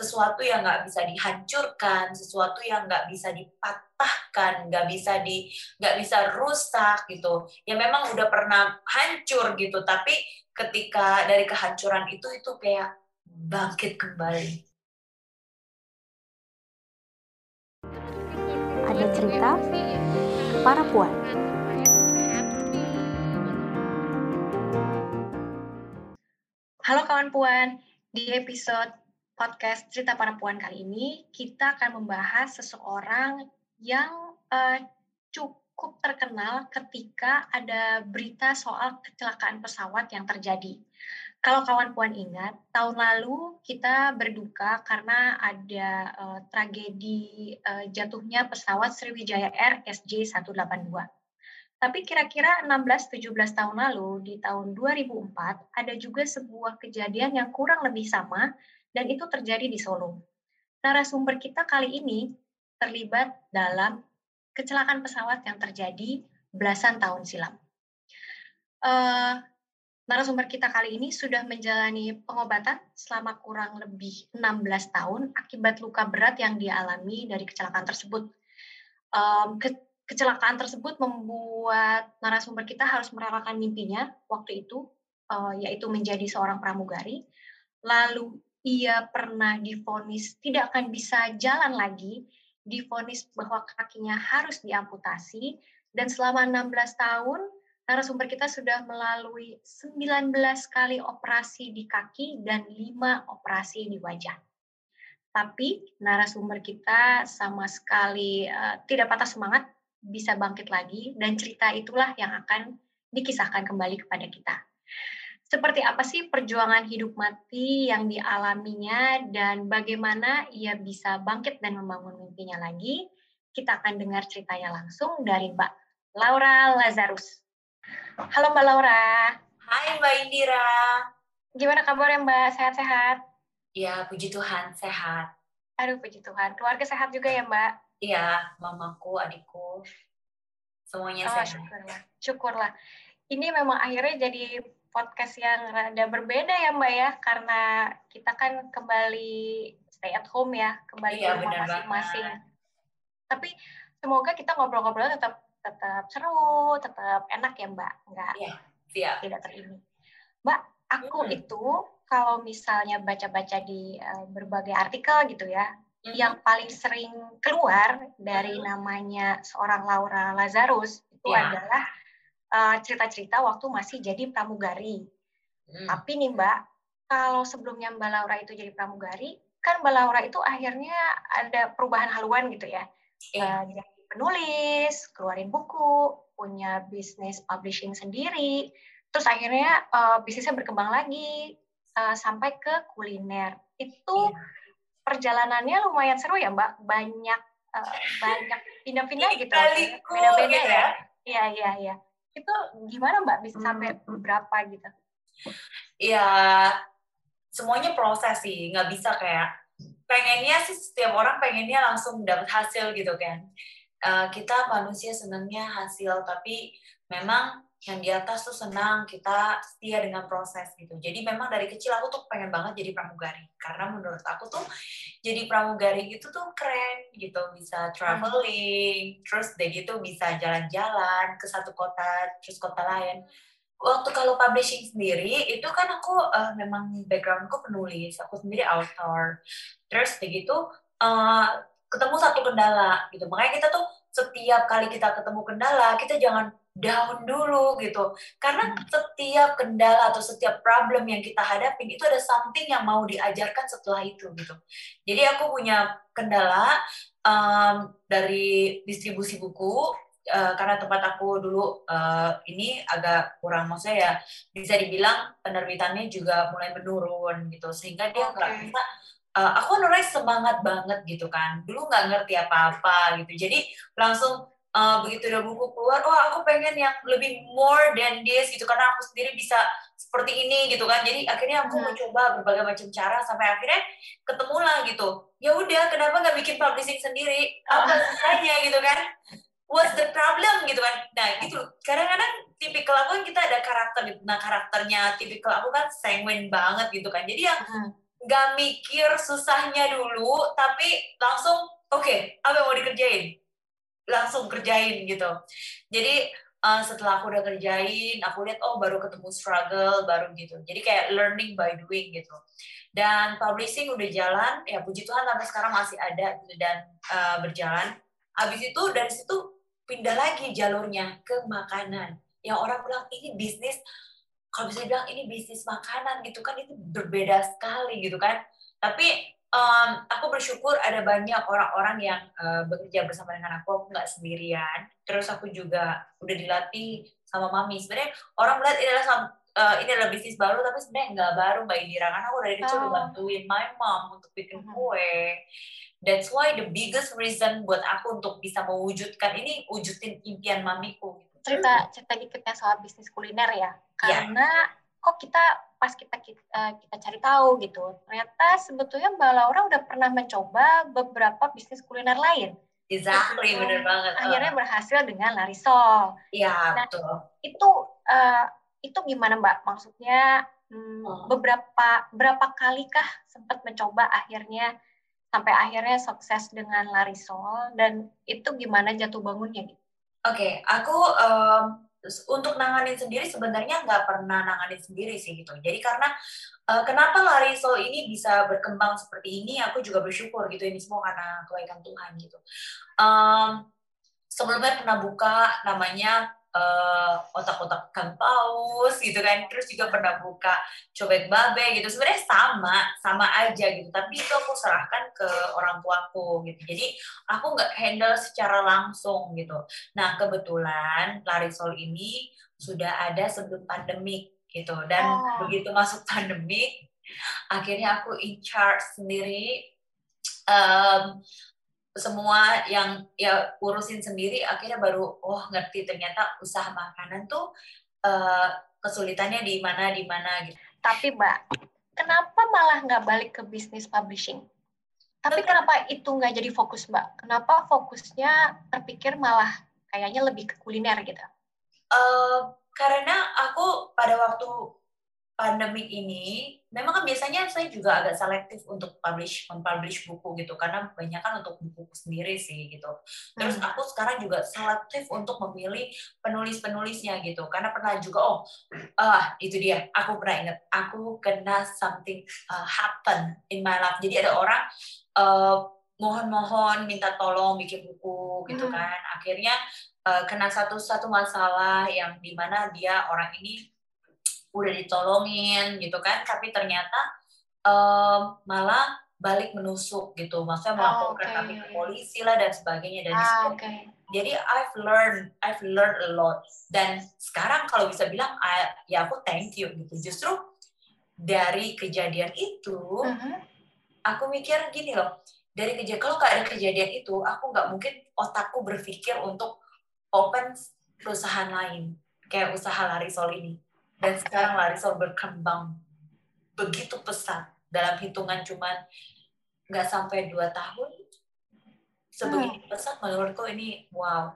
sesuatu yang nggak bisa dihancurkan, sesuatu yang nggak bisa dipatahkan, nggak bisa di nggak bisa rusak gitu. Ya memang udah pernah hancur gitu, tapi ketika dari kehancuran itu itu kayak bangkit kembali. Ada cerita para puan. Halo kawan puan, di episode podcast Cerita Para Puan kali ini, kita akan membahas seseorang yang uh, cukup terkenal ketika ada berita soal kecelakaan pesawat yang terjadi. Kalau kawan puan ingat, tahun lalu kita berduka karena ada uh, tragedi uh, jatuhnya pesawat Sriwijaya Air SJ182. Tapi kira-kira 16-17 tahun lalu, di tahun 2004, ada juga sebuah kejadian yang kurang lebih sama, dan itu terjadi di Solo. Narasumber kita kali ini terlibat dalam kecelakaan pesawat yang terjadi belasan tahun silam. Uh, narasumber kita kali ini sudah menjalani pengobatan selama kurang lebih 16 tahun akibat luka berat yang dialami dari kecelakaan tersebut. Um, ke kecelakaan tersebut membuat narasumber kita harus merelakan mimpinya waktu itu, uh, yaitu menjadi seorang pramugari. Lalu ia pernah difonis tidak akan bisa jalan lagi, difonis bahwa kakinya harus diamputasi, dan selama 16 tahun narasumber kita sudah melalui 19 kali operasi di kaki dan 5 operasi di wajah. Tapi narasumber kita sama sekali uh, tidak patah semangat, bisa bangkit lagi, dan cerita itulah yang akan dikisahkan kembali kepada kita seperti apa sih perjuangan hidup mati yang dialaminya dan bagaimana ia bisa bangkit dan membangun mimpinya lagi. Kita akan dengar ceritanya langsung dari Mbak Laura Lazarus. Halo Mbak Laura. Hai Mbak Indira. Gimana kabarnya Mbak? Sehat-sehat? Ya, puji Tuhan, sehat. Aduh, puji Tuhan. Keluarga sehat juga ya Mbak? Iya, mamaku, adikku, semuanya oh, sehat. Syukurlah. Syukurlah. Ini memang akhirnya jadi podcast yang rada berbeda ya Mbak ya karena kita kan kembali stay at home ya kembali iya, ke rumah masing-masing. Tapi semoga kita ngobrol-ngobrol tetap tetap seru, tetap enak ya Mbak, nggak iya, siap. tidak terini. Mbak, aku hmm. itu kalau misalnya baca-baca di uh, berbagai artikel gitu ya, hmm. yang paling sering keluar dari hmm. namanya seorang Laura Lazarus itu ya. adalah cerita-cerita uh, waktu masih jadi pramugari. Hmm. Tapi nih Mbak, kalau sebelumnya Mbak Laura itu jadi pramugari, kan Mbak Laura itu akhirnya ada perubahan haluan gitu ya. Uh, jadi penulis, keluarin buku, punya bisnis publishing sendiri, terus akhirnya uh, bisnisnya berkembang lagi uh, sampai ke kuliner. Itu yeah. perjalanannya lumayan seru ya Mbak, banyak uh, banyak pindah-pindah gitu. Beda-beda gitu ya. Iya, iya, iya itu gimana Mbak bisa sampai hmm. berapa gitu? Ya semuanya proses sih, nggak bisa kayak pengennya sih setiap orang pengennya langsung dapat hasil gitu kan. Uh, kita manusia senangnya hasil, tapi memang yang di atas tuh senang kita setia dengan proses gitu. Jadi memang dari kecil aku tuh pengen banget jadi pramugari karena menurut aku tuh jadi pramugari gitu tuh keren gitu bisa traveling, terus deh gitu bisa jalan-jalan ke satu kota terus kota lain. Waktu kalau publishing sendiri itu kan aku uh, memang backgroundku penulis, aku sendiri author. Terus deh gitu uh, ketemu satu kendala gitu. Makanya kita tuh setiap kali kita ketemu kendala kita jangan down dulu gitu. Karena hmm. setiap kendala atau setiap problem yang kita hadapi itu ada something yang mau diajarkan setelah itu gitu. Jadi aku punya kendala um, dari distribusi buku uh, karena tempat aku dulu uh, ini agak kurang maksudnya ya bisa dibilang penerbitannya juga mulai menurun gitu sehingga dia nggak okay. bisa uh, aku nulis semangat banget gitu kan dulu nggak ngerti apa-apa gitu jadi langsung uh, begitu udah buku keluar, oh aku pengen yang lebih more than this gitu karena aku sendiri bisa seperti ini gitu kan. Jadi akhirnya aku hmm. mencoba berbagai macam cara sampai akhirnya ketemu lah gitu. Ya udah, kenapa nggak bikin publishing sendiri? Apa ah. susahnya gitu kan? What's the problem gitu kan? Nah gitu. Kadang-kadang tipikal aku kan kita ada karakter, nah karakternya tipikal aku kan sanguine banget gitu kan. Jadi yang hmm nggak mikir susahnya dulu tapi langsung oke okay, apa yang mau dikerjain langsung kerjain gitu. Jadi uh, setelah aku udah kerjain aku lihat oh baru ketemu struggle baru gitu. Jadi kayak learning by doing gitu. Dan publishing udah jalan ya puji Tuhan sampai sekarang masih ada gitu, dan uh, berjalan. Habis itu dari situ pindah lagi jalurnya ke makanan. Yang orang bilang ini bisnis kalau bisa bilang ini bisnis makanan gitu kan itu berbeda sekali gitu kan. Tapi um, aku bersyukur ada banyak orang-orang yang uh, bekerja bersama dengan aku aku nggak sendirian terus aku juga udah dilatih sama mami sebenarnya orang melihat ini adalah uh, ini adalah bisnis baru tapi sebenarnya nggak baru mbak Indira karena aku dari kecil oh. bantuin my mom untuk bikin mm-hmm. kue that's why the biggest reason buat aku untuk bisa mewujudkan ini wujudin impian mamiku cerita cerita dikitnya soal bisnis kuliner ya iya. karena yeah. kok kita pas kita kita, eh, kita cari tahu gitu ternyata sebetulnya Mbak Laura udah pernah mencoba beberapa bisnis kuliner lain Exactly, gitu. bener banget. Akhirnya berhasil dengan Larisol. Iya, nah, betul. Itu uh, itu gimana Mbak? Maksudnya hmm, hmm. beberapa berapa kalikah sempat mencoba akhirnya sampai akhirnya sukses dengan Larisol dan itu gimana jatuh bangunnya gitu? Oke, okay, aku um, untuk nanganin sendiri sebenarnya nggak pernah nanganin sendiri sih gitu. Jadi karena uh, kenapa Larisol ini bisa berkembang seperti ini, aku juga bersyukur gitu. Ini semua karena kebaikan Tuhan gitu. Um, sebelumnya pernah buka namanya uh, otak-otak kan paus gitu kan. Terus juga pernah buka cobek babe gitu. Sebenarnya sama sama aja gitu. Tapi itu aku serahkan ke orang tuaku gitu. Jadi aku nggak handle secara langsung gitu. Nah kebetulan Larisol ini sudah ada sebelum pandemik gitu. Dan oh. begitu masuk pandemik akhirnya aku in charge sendiri um, semua yang ya urusin sendiri akhirnya baru oh ngerti ternyata usaha makanan tuh uh, kesulitannya di mana di mana gitu. Tapi Mbak, kenapa malah nggak balik ke bisnis publishing? Tapi kenapa itu nggak jadi fokus Mbak? Kenapa fokusnya terpikir malah kayaknya lebih ke kuliner gitu? Uh, karena aku pada waktu pandemik ini memang kan biasanya saya juga agak selektif untuk publish mempublish buku gitu karena banyak kan untuk buku sendiri sih gitu terus hmm. aku sekarang juga selektif untuk memilih penulis-penulisnya gitu karena pernah juga oh ah itu dia aku pernah ingat aku kena something uh, happen in my life jadi ada orang uh, mohon-mohon minta tolong bikin buku gitu hmm. kan akhirnya uh, kena satu satu masalah yang di mana dia orang ini udah ditolongin gitu kan. Tapi ternyata um, malah balik menusuk gitu. Maksudnya oh, melaporkan oh, okay. kami ke polisi lah dan sebagainya. Dan ah, okay. jadi I've learned I've learned a lot. Dan sekarang kalau bisa bilang I, ya aku thank you gitu. Justru dari kejadian itu uh -huh. aku mikir gini loh. Dari kejadian kalau nggak ada kejadian itu aku nggak mungkin otakku berpikir untuk open perusahaan lain. Kayak usaha Larisol ini dan sekarang Larisol berkembang begitu pesat dalam hitungan cuman nggak sampai dua tahun. Sebegitu hmm. pesat menurutku ini wow.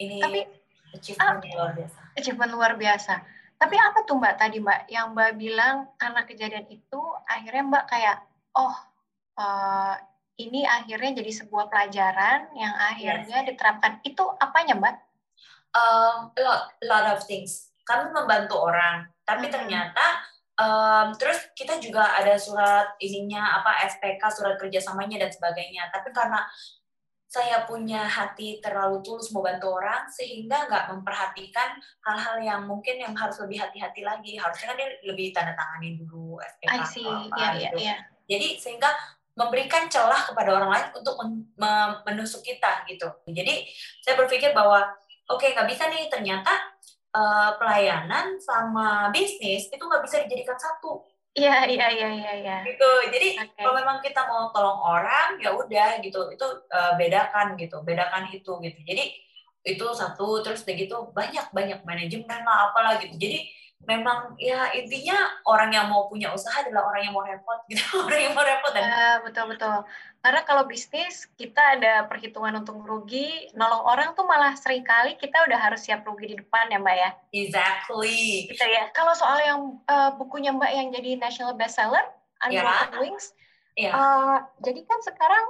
Ini tapi, achievement uh, luar biasa. achievement luar biasa. Tapi apa tuh mbak tadi mbak? Yang mbak bilang karena kejadian itu akhirnya mbak kayak oh uh, ini akhirnya jadi sebuah pelajaran yang akhirnya yes. diterapkan. Itu apanya mbak? Um, a lot, lot of things kami membantu orang tapi hmm. ternyata um, terus kita juga ada surat ininya apa SPK surat kerjasamanya dan sebagainya tapi karena saya punya hati terlalu tulus mau bantu orang sehingga nggak memperhatikan hal-hal yang mungkin yang harus lebih hati-hati lagi harusnya kan dia lebih tanda tanganin dulu SPK I see. apa yeah, gitu yeah, yeah. jadi sehingga memberikan celah kepada orang lain untuk menusuk kita gitu jadi saya berpikir bahwa oke okay, nggak bisa nih ternyata uh, pelayanan sama bisnis itu nggak bisa dijadikan satu. Iya iya iya iya. Ya. Gitu. Jadi okay. kalau memang kita mau tolong orang ya udah gitu itu uh, bedakan gitu bedakan itu gitu. Jadi itu satu terus begitu banyak banyak manajemen lah apalah gitu. Jadi memang ya intinya orang yang mau punya usaha adalah orang yang mau repot gitu orang yang mau repot dan ya, betul betul karena kalau bisnis kita ada perhitungan untung rugi nolong orang tuh malah sering kali kita udah harus siap rugi di depan ya mbak ya exactly gitu ya kalau soal yang uh, bukunya mbak yang jadi national bestseller Unbroken yeah. Wings. Yeah. Uh, jadi kan sekarang,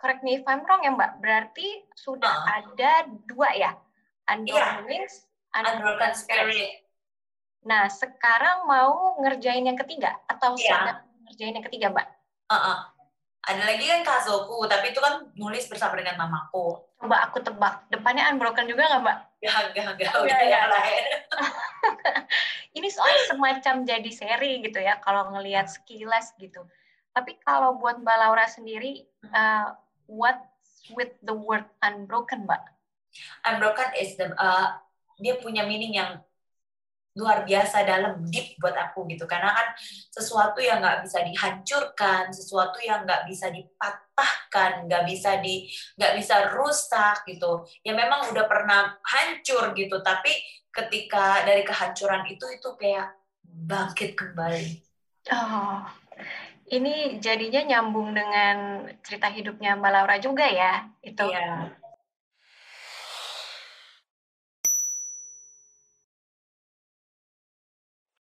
correct me if I'm wrong ya Mbak, berarti sudah uh. ada dua ya? Unbroken yeah. Wings, Unbroken, Unbroken Spirit. Nah, sekarang mau ngerjain yang ketiga atau yeah. sedang ngerjain yang ketiga, Mbak? Uh -uh. Ada lagi kan Kazoku, tapi itu kan nulis bersama dengan mamaku. Coba aku tebak, depannya Unbroken juga nggak, Mbak? Gak, gak, gak, oh, ya. lain. Ini soalnya semacam jadi seri gitu ya, kalau ngelihat sekilas gitu. Tapi kalau buat Mbak Laura sendiri, uh, what with the word unbroken, Mbak? Unbroken is the, uh, dia punya meaning yang luar biasa dalam deep buat aku gitu. Karena kan sesuatu yang nggak bisa dihancurkan sesuatu yang nggak bisa dipatahkan nggak bisa di nggak bisa rusak gitu. Ya memang udah pernah hancur gitu tapi ketika dari kehancuran itu itu kayak bangkit kembali. Oh ini jadinya nyambung dengan cerita hidupnya Mbak Laura juga ya itu. Yeah